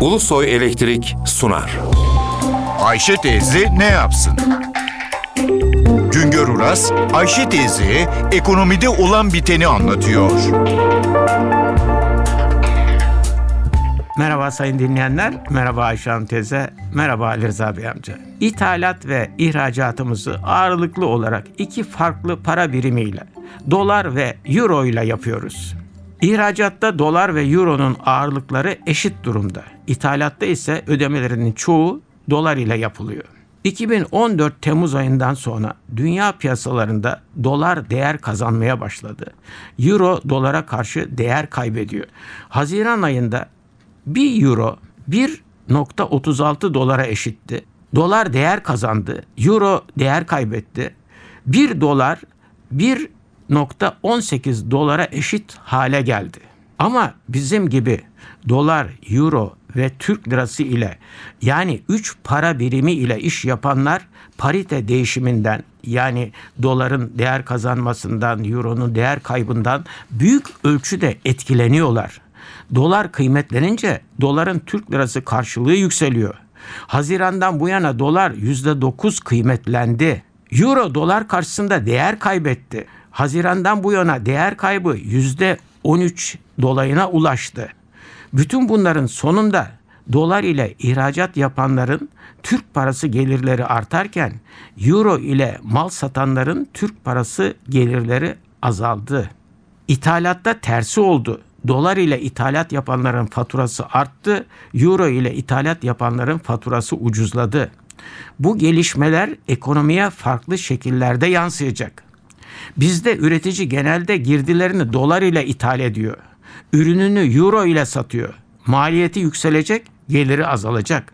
Ulusoy Elektrik sunar. Ayşe teyze ne yapsın? Güngör Uras, Ayşe teyze ekonomide olan biteni anlatıyor. Merhaba sayın dinleyenler, merhaba Ayşe Hanım teyze, merhaba Ali Rıza Bey amca. İthalat ve ihracatımızı ağırlıklı olarak iki farklı para birimiyle, dolar ve euro ile yapıyoruz. İhracatta dolar ve euronun ağırlıkları eşit durumda. İthalatta ise ödemelerinin çoğu dolar ile yapılıyor. 2014 Temmuz ayından sonra dünya piyasalarında dolar değer kazanmaya başladı. Euro dolara karşı değer kaybediyor. Haziran ayında 1 euro 1.36 dolara eşitti. Dolar değer kazandı. Euro değer kaybetti. 1 dolar 1.18 dolara eşit hale geldi. Ama bizim gibi dolar, euro ve Türk lirası ile yani 3 para birimi ile iş yapanlar parite değişiminden yani doların değer kazanmasından, euronun değer kaybından büyük ölçüde etkileniyorlar. Dolar kıymetlenince doların Türk lirası karşılığı yükseliyor. Hazirandan bu yana dolar %9 kıymetlendi. Euro dolar karşısında değer kaybetti. Hazirandan bu yana değer kaybı %13 dolayına ulaştı. Bütün bunların sonunda dolar ile ihracat yapanların Türk parası gelirleri artarken euro ile mal satanların Türk parası gelirleri azaldı. İthalatta tersi oldu. Dolar ile ithalat yapanların faturası arttı, euro ile ithalat yapanların faturası ucuzladı. Bu gelişmeler ekonomiye farklı şekillerde yansıyacak. Bizde üretici genelde girdilerini dolar ile ithal ediyor. Ürününü euro ile satıyor. Maliyeti yükselecek, geliri azalacak.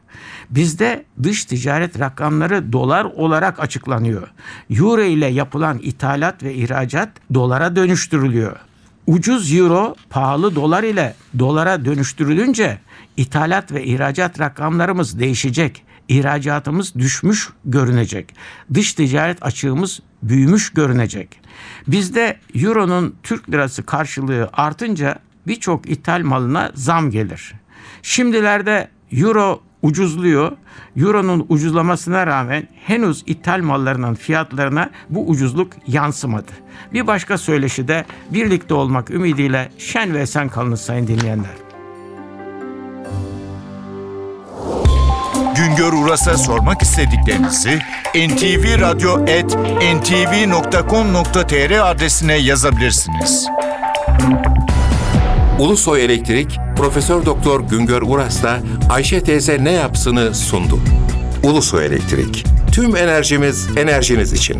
Bizde dış ticaret rakamları dolar olarak açıklanıyor. Euro ile yapılan ithalat ve ihracat dolara dönüştürülüyor. Ucuz euro pahalı dolar ile dolara dönüştürülünce ithalat ve ihracat rakamlarımız değişecek. İhracatımız düşmüş görünecek. Dış ticaret açığımız büyümüş görünecek. Bizde euronun Türk lirası karşılığı artınca birçok ithal malına zam gelir. Şimdilerde euro ucuzluyor. Euro'nun ucuzlamasına rağmen henüz ithal mallarının fiyatlarına bu ucuzluk yansımadı. Bir başka söyleşi de birlikte olmak ümidiyle şen ve esen kalınız sayın dinleyenler. Güngör Uras'a sormak istediklerinizi ntvradio.ntv.com.tr adresine yazabilirsiniz. Ulusoy Elektrik Profesör Doktor Güngör Uras'la Ayşe teyze ne yapsını sundu. Ulusoy Elektrik. Tüm enerjimiz enerjiniz için.